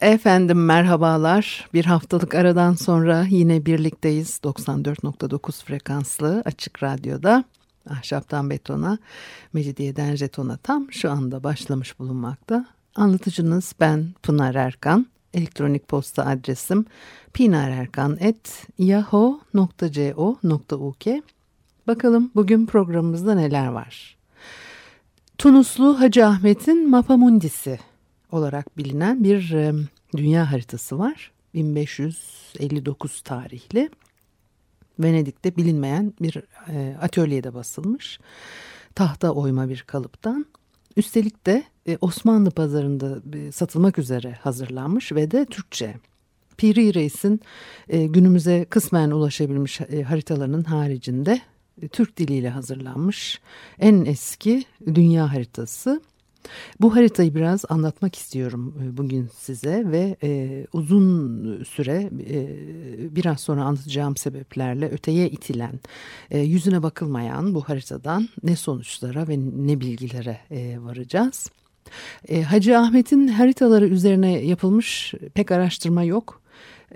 Efendim merhabalar. Bir haftalık aradan sonra yine birlikteyiz. 94.9 frekanslı açık radyoda. Ahşaptan betona, mecidiyeden jetona tam şu anda başlamış bulunmakta. Anlatıcınız ben Pınar Erkan. Elektronik posta adresim pinarerkan.yahoo.co.uk Bakalım bugün programımızda neler var. Tunuslu Hacı Ahmet'in Mapamundisi olarak bilinen bir dünya haritası var. 1559 tarihli. Venedik'te bilinmeyen bir atölyede basılmış. Tahta oyma bir kalıptan. Üstelik de Osmanlı pazarında satılmak üzere hazırlanmış ve de Türkçe. Piri Reis'in günümüze kısmen ulaşabilmiş haritalarının haricinde Türk diliyle hazırlanmış en eski dünya haritası. Bu haritayı biraz anlatmak istiyorum e, bugün size ve e, uzun süre e, biraz sonra anlatacağım sebeplerle öteye itilen, e, yüzüne bakılmayan bu haritadan ne sonuçlara ve ne bilgilere e, varacağız. E, Hacı Ahmet'in haritaları üzerine yapılmış pek araştırma yok.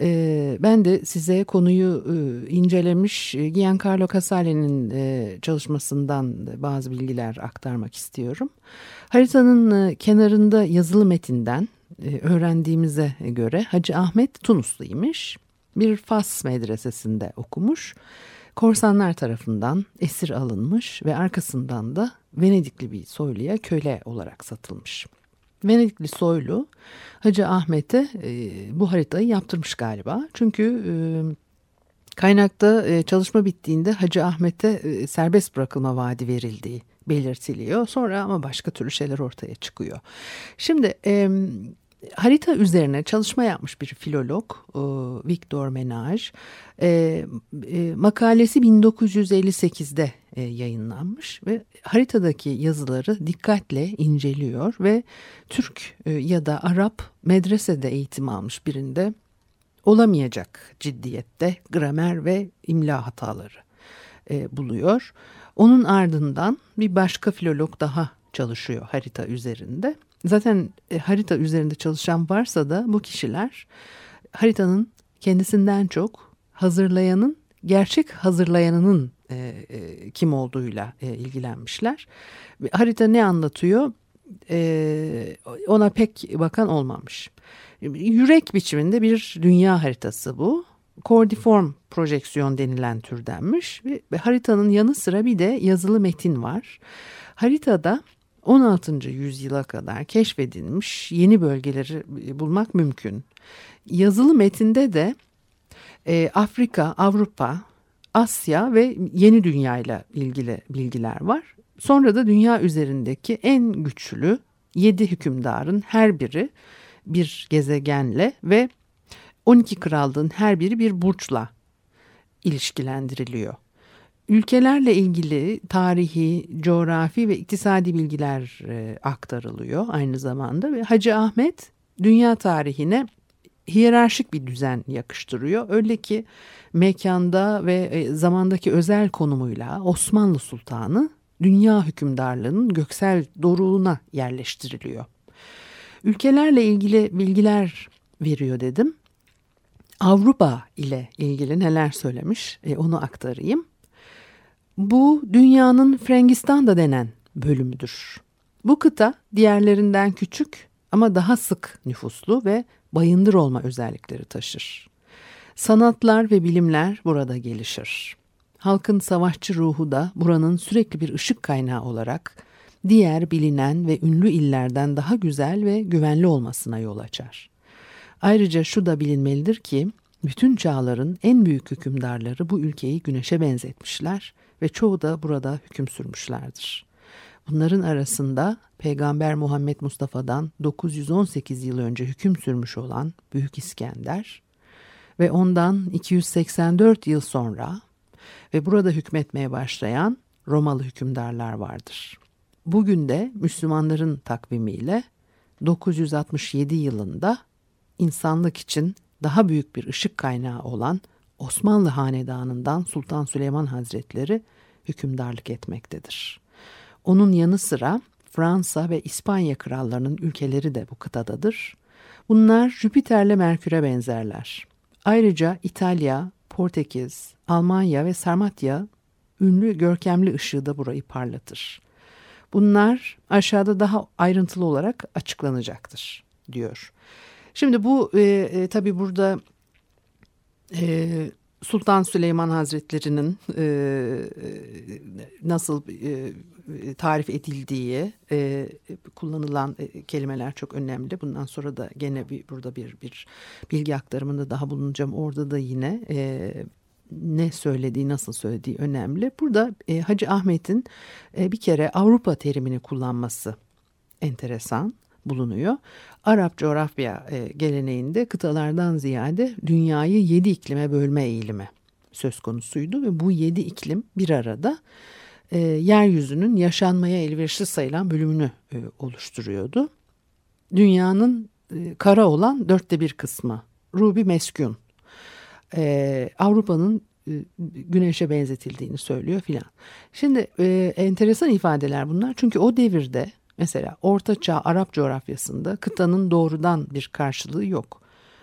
E, ben de size konuyu e, incelemiş Giancarlo Casale'nin e, çalışmasından bazı bilgiler aktarmak istiyorum. Haritanın e, kenarında yazılı metinden e, öğrendiğimize göre Hacı Ahmet Tunusluymuş. Bir Fas medresesinde okumuş. Korsanlar tarafından esir alınmış ve arkasından da Venedikli bir soyluya köle olarak satılmış. Venedikli soylu Hacı Ahmet'e e, bu haritayı yaptırmış galiba. Çünkü e, kaynakta e, çalışma bittiğinde Hacı Ahmet'e serbest bırakılma vaadi verildiği belirtiliyor. Sonra ama başka türlü şeyler ortaya çıkıyor. Şimdi harita üzerine çalışma yapmış bir filolog e, Victor Menage. E, e, makalesi 1958'de e, yayınlanmış ve haritadaki yazıları dikkatle inceliyor ve Türk e, ya da Arap medresede eğitim almış birinde olamayacak ciddiyette gramer ve imla hataları buluyor. Onun ardından bir başka filolog daha çalışıyor harita üzerinde. Zaten e, harita üzerinde çalışan varsa da bu kişiler haritanın kendisinden çok hazırlayanın gerçek hazırlayanının e, e, kim olduğuyla e, ilgilenmişler. Harita ne anlatıyor? E, ona pek bakan olmamış. Yürek biçiminde bir dünya haritası bu. Cordiform projeksiyon denilen türdenmiş ve haritanın yanı sıra bir de yazılı metin var. Haritada 16. yüzyıla kadar keşfedilmiş yeni bölgeleri bulmak mümkün. Yazılı metinde de e, Afrika, Avrupa, Asya ve yeni dünya ile ilgili bilgiler var. Sonra da dünya üzerindeki en güçlü 7 hükümdarın her biri bir gezegenle ve 12 krallığın her biri bir burçla ilişkilendiriliyor. Ülkelerle ilgili tarihi, coğrafi ve iktisadi bilgiler e, aktarılıyor aynı zamanda ve Hacı Ahmet dünya tarihine hiyerarşik bir düzen yakıştırıyor. Öyle ki mekanda ve e, zamandaki özel konumuyla Osmanlı Sultanı dünya hükümdarlığının göksel doruğuna yerleştiriliyor. Ülkelerle ilgili bilgiler veriyor dedim. Avrupa ile ilgili neler söylemiş e, onu aktarayım. Bu dünyanın Frangistan da denen bölümüdür. Bu kıta diğerlerinden küçük ama daha sık nüfuslu ve bayındır olma özellikleri taşır. Sanatlar ve bilimler burada gelişir. Halkın savaşçı ruhu da buranın sürekli bir ışık kaynağı olarak diğer bilinen ve ünlü illerden daha güzel ve güvenli olmasına yol açar. Ayrıca şu da bilinmelidir ki bütün çağların en büyük hükümdarları bu ülkeyi güneşe benzetmişler ve çoğu da burada hüküm sürmüşlerdir. Bunların arasında Peygamber Muhammed Mustafa'dan 918 yıl önce hüküm sürmüş olan Büyük İskender ve ondan 284 yıl sonra ve burada hükmetmeye başlayan Romalı hükümdarlar vardır. Bugün de Müslümanların takvimiyle 967 yılında insanlık için daha büyük bir ışık kaynağı olan Osmanlı Hanedanı'ndan Sultan Süleyman Hazretleri hükümdarlık etmektedir. Onun yanı sıra Fransa ve İspanya krallarının ülkeleri de bu kıtadadır. Bunlar Jüpiter'le Merkür'e benzerler. Ayrıca İtalya, Portekiz, Almanya ve Sarmatya ünlü görkemli ışığı da burayı parlatır. Bunlar aşağıda daha ayrıntılı olarak açıklanacaktır diyor. Şimdi bu e, e, tabi burada e, Sultan Süleyman Hazretleri'nin e, nasıl e, tarif edildiği e, kullanılan e, kelimeler çok önemli. Bundan sonra da gene bir burada bir bir bilgi aktarımında daha bulunacağım. Orada da yine e, ne söylediği, nasıl söylediği önemli. Burada e, Hacı Ahmet'in e, bir kere Avrupa terimini kullanması enteresan bulunuyor. Arap coğrafya e, geleneğinde kıtalardan ziyade dünyayı yedi iklime bölme eğilimi söz konusuydu ve bu yedi iklim bir arada e, yeryüzünün yaşanmaya elverişli sayılan bölümünü e, oluşturuyordu. Dünyanın e, kara olan dörtte bir kısmı Rubi Meskun e, Avrupa'nın e, güneşe benzetildiğini söylüyor filan. Şimdi e, enteresan ifadeler bunlar çünkü o devirde mesela Orta Çağ Arap coğrafyasında kıtanın doğrudan bir karşılığı yok.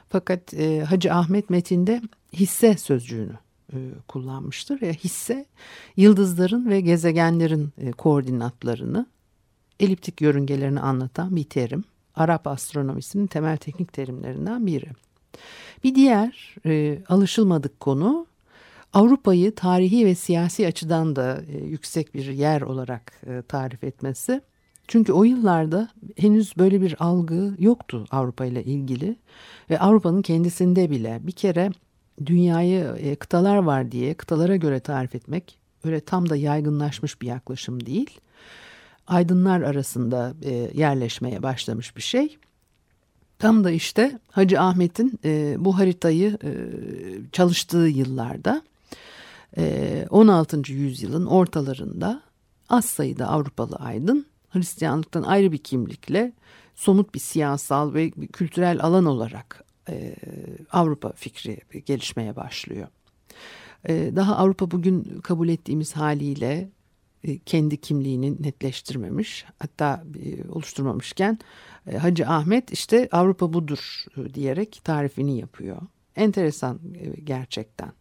Fakat e, Hacı Ahmet metinde hisse sözcüğünü e, kullanmıştır. Ya hisse yıldızların ve gezegenlerin e, koordinatlarını, eliptik yörüngelerini anlatan bir terim. Arap astronomisinin temel teknik terimlerinden biri. Bir diğer e, alışılmadık konu Avrupa'yı tarihi ve siyasi açıdan da e, yüksek bir yer olarak e, tarif etmesi. Çünkü o yıllarda henüz böyle bir algı yoktu Avrupa ile ilgili ve Avrupa'nın kendisinde bile bir kere dünyayı e, kıtalar var diye kıtalara göre tarif etmek öyle tam da yaygınlaşmış bir yaklaşım değil. Aydınlar arasında e, yerleşmeye başlamış bir şey. Tam da işte Hacı Ahmet'in e, bu haritayı çalıştığı yıllarda e, 16. yüzyılın ortalarında az sayıda Avrupalı aydın Hristiyanlıktan ayrı bir kimlikle somut bir siyasal ve kültürel alan olarak e, Avrupa fikri gelişmeye başlıyor. E, daha Avrupa bugün kabul ettiğimiz haliyle e, kendi kimliğini netleştirmemiş hatta e, oluşturmamışken e, Hacı Ahmet işte Avrupa budur e, diyerek tarifini yapıyor. Enteresan e, gerçekten.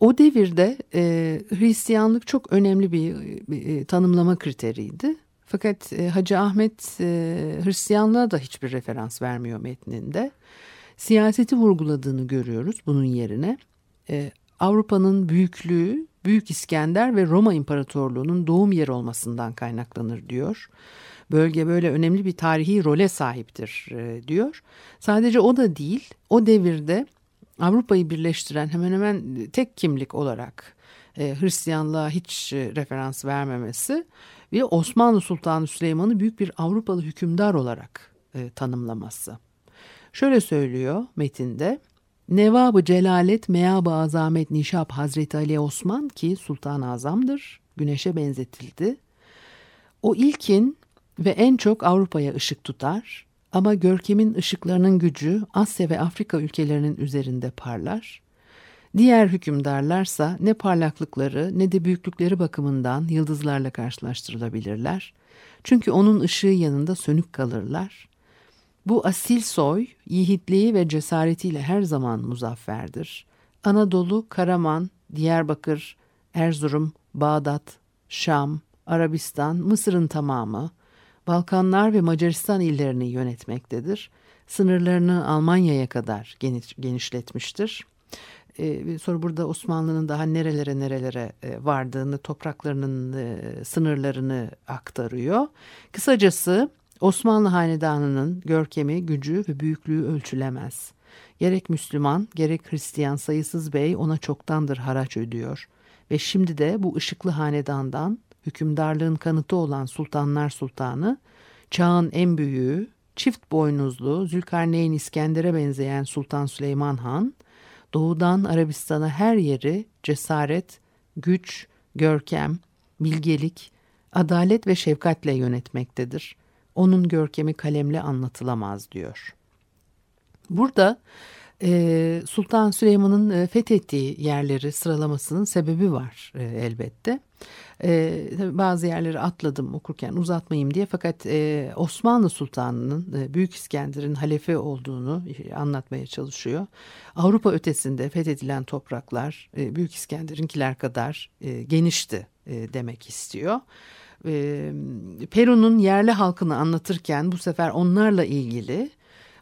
O devirde e, Hristiyanlık çok önemli bir, bir e, tanımlama kriteriydi. Fakat e, Hacı Ahmet e, Hristiyanlığa da hiçbir referans vermiyor metninde. Siyaseti vurguladığını görüyoruz bunun yerine. E, Avrupa'nın büyüklüğü Büyük İskender ve Roma İmparatorluğu'nun doğum yeri olmasından kaynaklanır diyor. Bölge böyle önemli bir tarihi role sahiptir e, diyor. Sadece o da değil o devirde Avrupa'yı birleştiren hemen hemen tek kimlik olarak e, Hristiyanlığa hiç e, referans vermemesi ve Osmanlı Sultanı Süleyman'ı büyük bir Avrupalı hükümdar olarak e, tanımlaması. Şöyle söylüyor metinde. Nevabı Celalet Meabı Azamet Nişab Hazreti Ali Osman ki Sultan Azam'dır, güneşe benzetildi. O ilkin ve en çok Avrupa'ya ışık tutar ama görkemin ışıklarının gücü Asya ve Afrika ülkelerinin üzerinde parlar. Diğer hükümdarlarsa ne parlaklıkları ne de büyüklükleri bakımından yıldızlarla karşılaştırılabilirler. Çünkü onun ışığı yanında sönük kalırlar. Bu asil soy yiğitliği ve cesaretiyle her zaman muzafferdir. Anadolu, Karaman, Diyarbakır, Erzurum, Bağdat, Şam, Arabistan, Mısır'ın tamamı, Balkanlar ve Macaristan illerini yönetmektedir. Sınırlarını Almanya'ya kadar geniş, genişletmiştir. Ee, sonra burada Osmanlı'nın daha nerelere nerelere e, vardığını, topraklarının e, sınırlarını aktarıyor. Kısacası Osmanlı Hanedanı'nın görkemi, gücü ve büyüklüğü ölçülemez. Gerek Müslüman gerek Hristiyan sayısız bey ona çoktandır haraç ödüyor. Ve şimdi de bu ışıklı hanedandan hükümdarlığın kanıtı olan Sultanlar Sultanı, çağın en büyüğü, çift boynuzlu Zülkarneyn İskender'e benzeyen Sultan Süleyman Han, doğudan Arabistan'a her yeri cesaret, güç, görkem, bilgelik, adalet ve şefkatle yönetmektedir. Onun görkemi kalemle anlatılamaz diyor. Burada Sultan Süleyman'ın e, fethettiği yerleri sıralamasının sebebi var e, elbette. E, bazı yerleri atladım okurken uzatmayayım diye fakat e, Osmanlı Sultanı'nın Büyük İskender'in halefe olduğunu anlatmaya çalışıyor. Avrupa ötesinde fethedilen topraklar Büyük İskender'inkiler kadar genişti demek istiyor. Peru'nun yerli halkını anlatırken bu sefer onlarla ilgili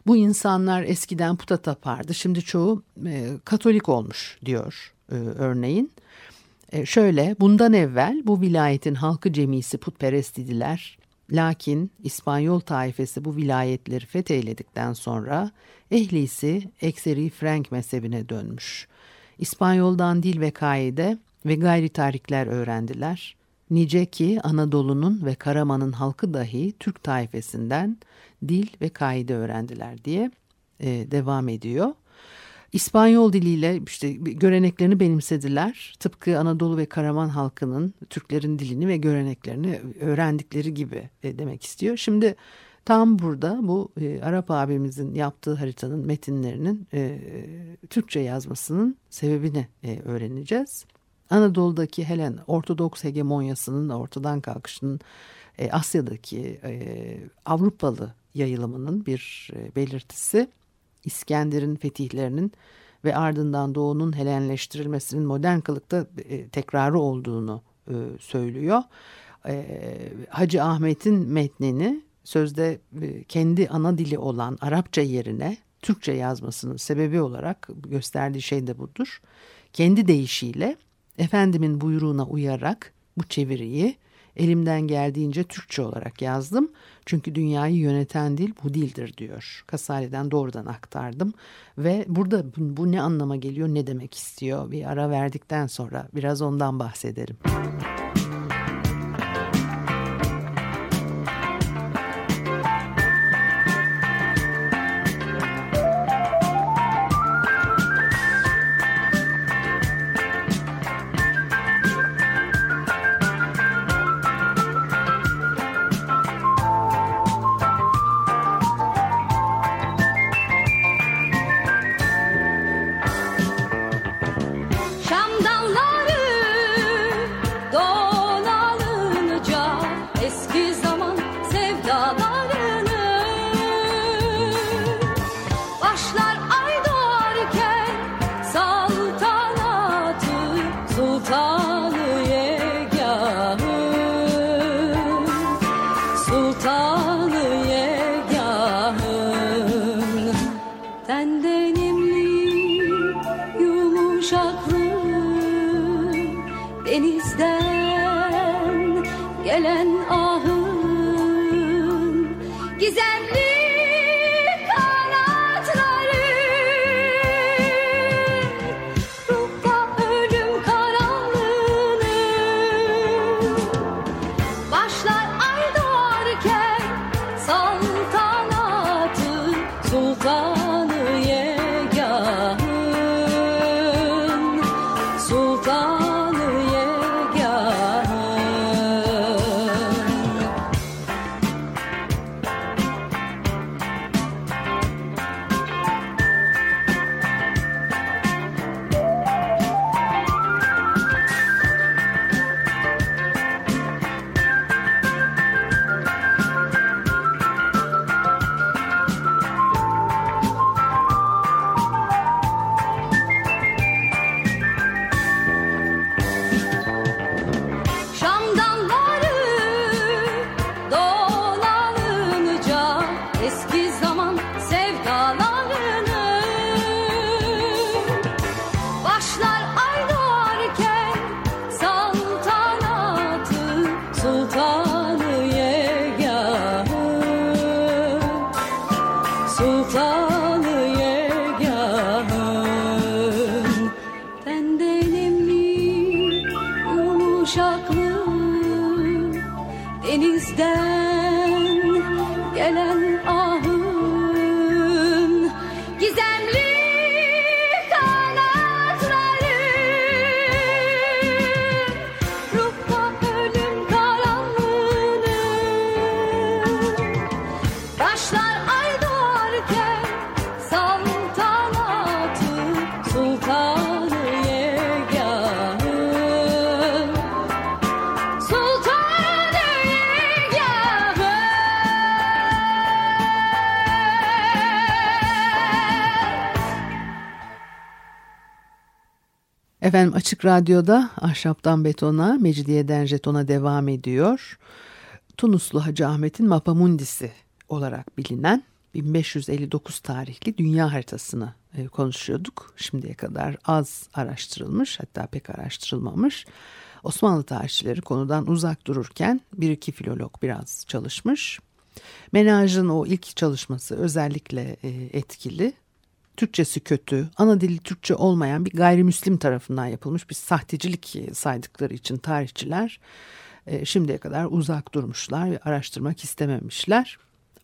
bu insanlar eskiden puta tapardı. Şimdi çoğu e, Katolik olmuş diyor e, örneğin. E, şöyle bundan evvel bu vilayetin halkı cemisi putperest idiler. Lakin İspanyol taifesi bu vilayetleri fetheyledikten sonra ehlisi ekseri Frank mezhebine dönmüş. İspanyoldan dil ve kaide ve gayri tarikler öğrendiler. Nice ki Anadolu'nun ve Karaman'ın halkı dahi Türk taifesinden dil ve kaide öğrendiler diye e, devam ediyor. İspanyol diliyle işte göreneklerini benimsediler. Tıpkı Anadolu ve Karaman halkının Türklerin dilini ve göreneklerini öğrendikleri gibi e, demek istiyor. Şimdi tam burada bu e, Arap abimizin yaptığı haritanın metinlerinin e, Türkçe yazmasının sebebini e, öğreneceğiz. Anadolu'daki Helen Ortodoks hegemonyasının ortadan kalkışının e, Asya'daki e, Avrupalı yayılımının bir e, belirtisi İskender'in fetihlerinin ve ardından Doğu'nun Helenleştirilmesinin modern kılıkta e, tekrarı olduğunu e, söylüyor. Hacı Ahmet'in metnini sözde kendi ana dili olan Arapça yerine Türkçe yazmasının sebebi olarak gösterdiği şey de budur. Kendi deyişiyle Efendimin buyruğuna uyarak bu çeviriyi elimden geldiğince Türkçe olarak yazdım. Çünkü dünyayı yöneten dil bu dildir diyor. Kasale'den doğrudan aktardım. Ve burada bu ne anlama geliyor ne demek istiyor bir ara verdikten sonra biraz ondan bahsedelim. Müzik Efendim Açık Radyo'da Ahşaptan Betona, Mecidiyeden Jeton'a devam ediyor. Tunuslu Hacı Ahmet'in Mapamundisi olarak bilinen 1559 tarihli dünya haritasını e, konuşuyorduk. Şimdiye kadar az araştırılmış hatta pek araştırılmamış. Osmanlı tarihçileri konudan uzak dururken bir iki filolog biraz çalışmış. Menaj'ın o ilk çalışması özellikle e, etkili. Türkçesi kötü, ana dili Türkçe olmayan bir gayrimüslim tarafından yapılmış bir sahtecilik saydıkları için tarihçiler e, şimdiye kadar uzak durmuşlar ve araştırmak istememişler.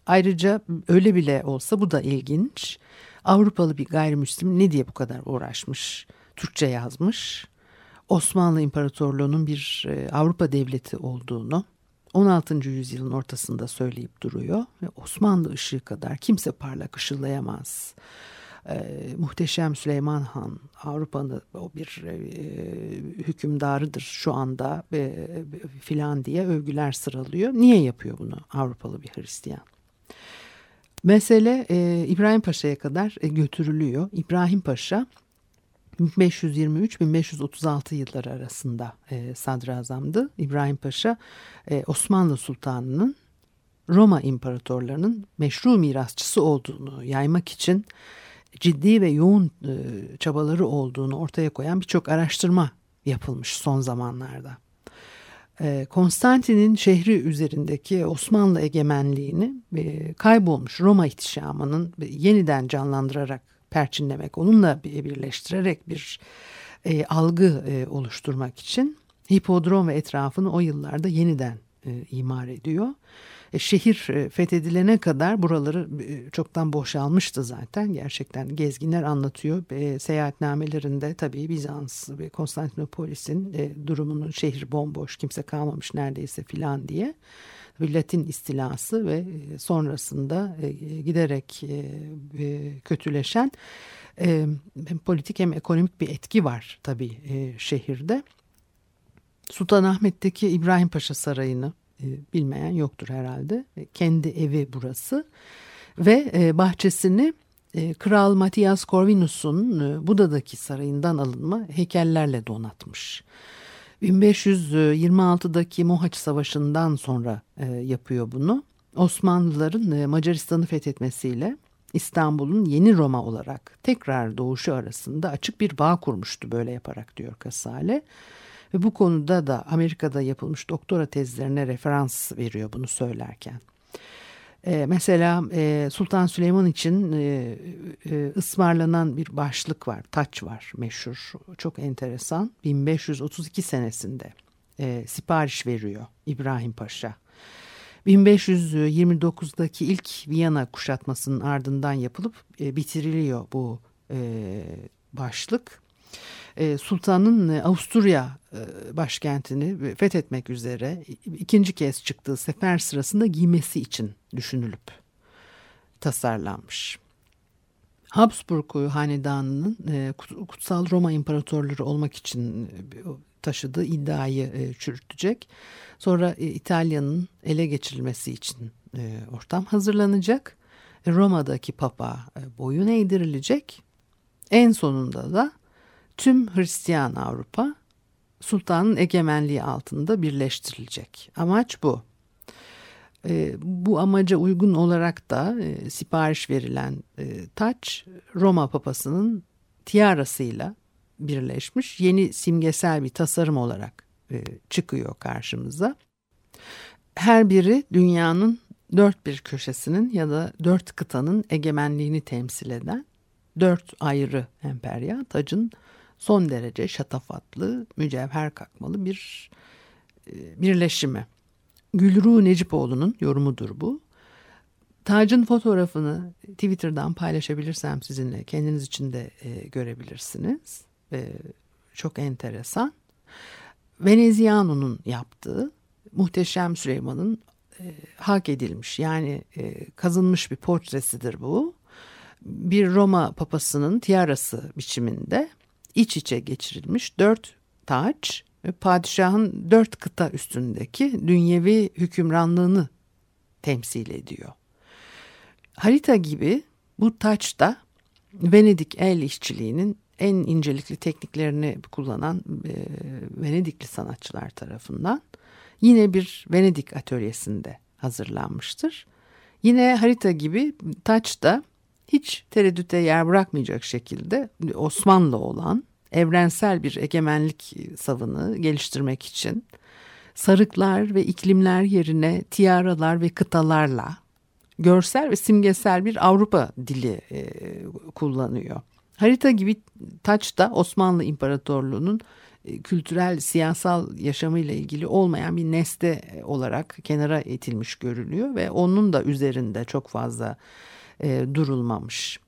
Ayrıca öyle bile olsa bu da ilginç. Avrupalı bir gayrimüslim ne diye bu kadar uğraşmış, Türkçe yazmış. Osmanlı İmparatorluğu'nun bir e, Avrupa devleti olduğunu 16. yüzyılın ortasında söyleyip duruyor ve Osmanlı ışığı kadar kimse parlak ışıllayamaz. Ee, muhteşem Süleyman Han Avrupa'nın o bir e, hükümdarıdır şu anda e, filan diye övgüler sıralıyor. Niye yapıyor bunu Avrupalı bir Hristiyan? Mesele e, İbrahim Paşa'ya kadar e, götürülüyor. İbrahim Paşa 1523-1536 yılları arasında e, sadrazamdı. İbrahim Paşa e, Osmanlı Sultanı'nın Roma imparatorlarının meşru mirasçısı olduğunu yaymak için ciddi ve yoğun e, çabaları olduğunu ortaya koyan birçok araştırma yapılmış son zamanlarda. E, Konstantin'in şehri üzerindeki Osmanlı egemenliğini e, kaybolmuş Roma ihtişamının yeniden canlandırarak perçinlemek, onunla birleştirerek bir algı oluşturmak için hipodrom ve etrafını o yıllarda yeniden imar ediyor. E, şehir e, fethedilene kadar buraları e, çoktan boşalmıştı zaten. Gerçekten gezginler anlatıyor. Seyahatnamelerinde tabii Bizans ve Konstantinopolis'in e, durumunun şehir bomboş kimse kalmamış neredeyse filan diye. Latin istilası ve sonrasında giderek kötüleşen hem politik hem ekonomik bir etki var tabii şehirde. Sultanahmet'teki İbrahim Paşa Sarayı'nı bilmeyen yoktur herhalde. Kendi evi burası ve bahçesini Kral Matias Corvinus'un Buda'daki sarayından alınma heykellerle donatmış. 1526'daki Mohaç Savaşı'ndan sonra e, yapıyor bunu. Osmanlıların e, Macaristan'ı fethetmesiyle İstanbul'un yeni Roma olarak tekrar doğuşu arasında açık bir bağ kurmuştu böyle yaparak diyor Kasale. Ve bu konuda da Amerika'da yapılmış doktora tezlerine referans veriyor bunu söylerken. E, mesela e, Sultan Süleyman için e, e, ısmarlanan bir başlık var, taç var meşhur. Çok enteresan. 1532 senesinde e, sipariş veriyor İbrahim Paşa. 1529'daki ilk Viyana kuşatmasının ardından yapılıp e, bitiriliyor bu e, başlık. E, Sultan'ın e, Avusturya e, başkentini fethetmek üzere ikinci kez çıktığı sefer sırasında giymesi için düşünülüp tasarlanmış. Habsburg hanedanının kutsal Roma imparatorları olmak için taşıdığı iddiayı çürütecek. Sonra İtalya'nın ele geçirilmesi için ortam hazırlanacak. Roma'daki papa boyun eğdirilecek. En sonunda da tüm Hristiyan Avrupa sultanın egemenliği altında birleştirilecek. Amaç bu. E, bu amaca uygun olarak da e, sipariş verilen e, taç Roma papasının tiarasıyla birleşmiş yeni simgesel bir tasarım olarak e, çıkıyor karşımıza. Her biri dünyanın dört bir köşesinin ya da dört kıtanın egemenliğini temsil eden dört ayrı emperya tacın son derece şatafatlı, mücevher kakmalı bir e, birleşimi. Gülru Necipoğlu'nun yorumudur bu. Tacın fotoğrafını Twitter'dan paylaşabilirsem sizinle kendiniz için de e, görebilirsiniz. E, çok enteresan. Veneziano'nun yaptığı Muhteşem Süleyman'ın hak edilmiş. Yani e, kazınmış bir portresidir bu. Bir Roma papasının tiarası biçiminde iç içe geçirilmiş dört taç padişahın dört kıta üstündeki dünyevi hükümranlığını temsil ediyor. Harita gibi bu taç da Venedik el işçiliğinin en incelikli tekniklerini kullanan e, Venedikli sanatçılar tarafından yine bir Venedik atölyesinde hazırlanmıştır. Yine harita gibi taç da hiç tereddüte yer bırakmayacak şekilde Osmanlı olan evrensel bir egemenlik savını geliştirmek için sarıklar ve iklimler yerine tiaralar ve kıtalarla görsel ve simgesel bir Avrupa dili e, kullanıyor. Harita gibi taç da Osmanlı İmparatorluğu'nun e, kültürel, siyasal yaşamıyla ilgili olmayan bir nesne olarak kenara itilmiş görülüyor ve onun da üzerinde çok fazla e, durulmamış.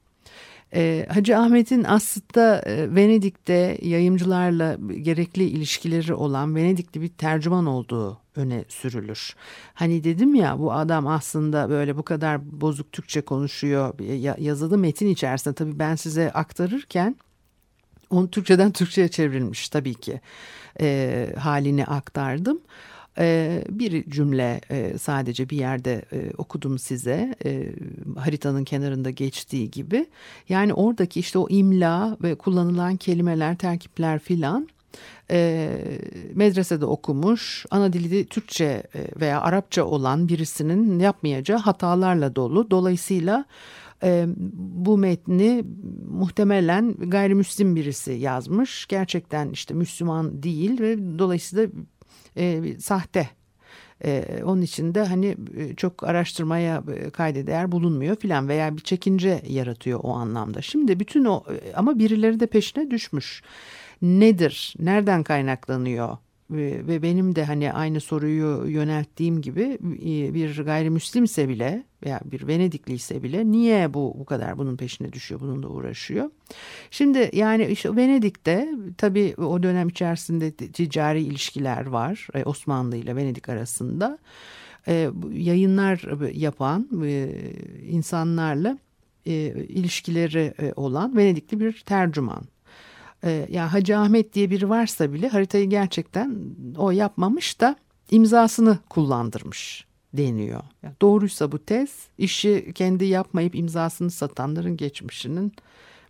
E, Hacı Ahmet'in aslında e, Venedik'te yayımcılarla gerekli ilişkileri olan Venedikli bir tercüman olduğu öne sürülür. Hani dedim ya bu adam aslında böyle bu kadar bozuk Türkçe konuşuyor. Yazılı metin içerisinde tabii ben size aktarırken onu Türkçeden Türkçe'ye çevrilmiş tabii ki e, halini aktardım. E, bir cümle e, sadece bir yerde e, okudum size e, haritanın kenarında geçtiği gibi. Yani oradaki işte o imla ve kullanılan kelimeler, terkipler filan e, medresede okumuş, ana dili Türkçe veya Arapça olan birisinin yapmayacağı hatalarla dolu. Dolayısıyla bu metni muhtemelen gayrimüslim birisi yazmış. Gerçekten işte Müslüman değil ve dolayısıyla e, sahte. E, onun için de hani e, çok araştırmaya e, kayda değer bulunmuyor filan veya bir çekince yaratıyor o anlamda. Şimdi bütün o e, ama birileri de peşine düşmüş. Nedir? Nereden kaynaklanıyor? Ve benim de hani aynı soruyu yönelttiğim gibi e, bir gayrimüslimse bile veya bir Venedikli ise bile niye bu bu kadar bunun peşine düşüyor, bununla uğraşıyor? Şimdi yani işte Venedik'te tabii o dönem içerisinde ticari ilişkiler var e, Osmanlı ile Venedik arasında. E, yayınlar yapan insanlarla ilişkileri olan Venedikli bir tercüman e, ya Hacı Ahmet diye biri varsa bile haritayı gerçekten o yapmamış da imzasını kullandırmış deniyor. Doğruysa bu tez işi kendi yapmayıp imzasını satanların geçmişinin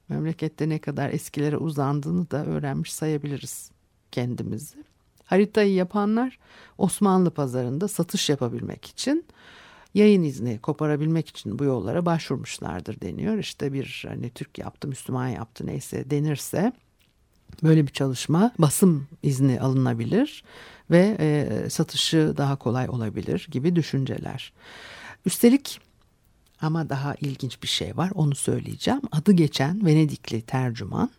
memlekette ne kadar eskilere uzandığını da öğrenmiş sayabiliriz kendimizi. Haritayı yapanlar Osmanlı pazarında satış yapabilmek için yayın izni koparabilmek için bu yollara başvurmuşlardır deniyor. İşte bir hani Türk yaptı, Müslüman yaptı neyse denirse Böyle bir çalışma basım izni alınabilir ve e, satışı daha kolay olabilir gibi düşünceler. Üstelik ama daha ilginç bir şey var onu söyleyeceğim. Adı geçen Venedikli tercüman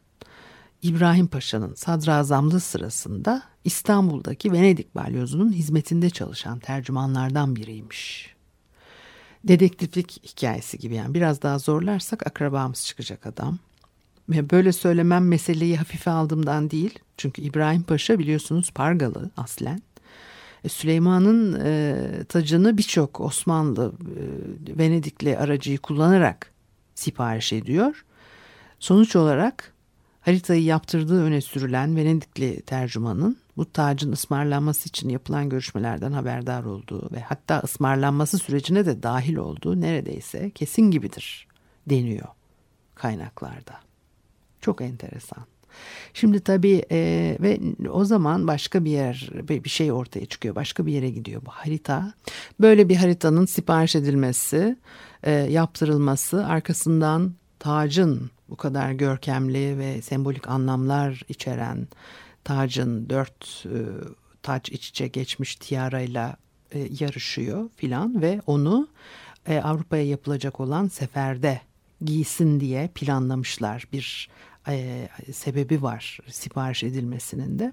İbrahim Paşa'nın sadrazamlığı sırasında İstanbul'daki Venedik balyozunun hizmetinde çalışan tercümanlardan biriymiş. Dedektiflik hikayesi gibi yani biraz daha zorlarsak akrabamız çıkacak adam. Böyle söylemem meseleyi hafife aldığımdan değil. Çünkü İbrahim Paşa biliyorsunuz Pargalı aslen. E, Süleyman'ın e, tacını birçok Osmanlı e, Venedikli aracıyı kullanarak sipariş ediyor. Sonuç olarak haritayı yaptırdığı öne sürülen Venedikli tercümanın bu tacın ısmarlanması için yapılan görüşmelerden haberdar olduğu ve hatta ısmarlanması sürecine de dahil olduğu neredeyse kesin gibidir deniyor kaynaklarda. Çok enteresan. Şimdi tabii e, ve o zaman başka bir yer bir şey ortaya çıkıyor. Başka bir yere gidiyor bu harita. Böyle bir haritanın sipariş edilmesi, e, yaptırılması arkasından tacın bu kadar görkemli ve sembolik anlamlar içeren tacın dört e, taç iç içe geçmiş tiarayla e, yarışıyor filan ve onu e, Avrupa'ya yapılacak olan seferde giysin diye planlamışlar bir e, sebebi var sipariş edilmesinin de.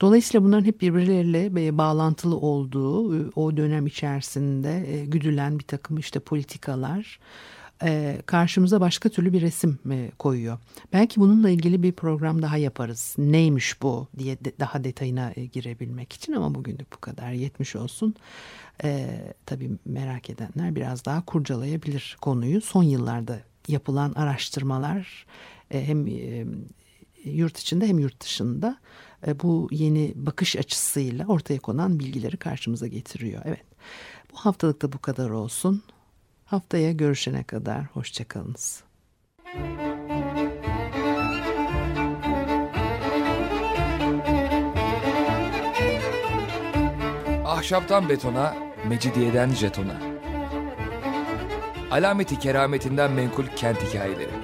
Dolayısıyla bunların hep birbirleriyle e, bağlantılı olduğu e, o dönem içerisinde e, güdülen bir takım işte politikalar e, karşımıza başka türlü bir resim koyuyor. Belki bununla ilgili bir program daha yaparız. Neymiş bu diye daha detayına girebilmek için ama bugünlük bu kadar yetmiş olsun. E, tabii merak edenler biraz daha kurcalayabilir konuyu. Son yıllarda yapılan araştırmalar hem e, yurt içinde hem yurt dışında e, bu yeni bakış açısıyla ortaya konan bilgileri karşımıza getiriyor. Evet bu haftalık da bu kadar olsun. Haftaya görüşene kadar hoşçakalınız. Ahşaptan betona, mecidiyeden jetona. Alameti kerametinden menkul kent hikayeleri.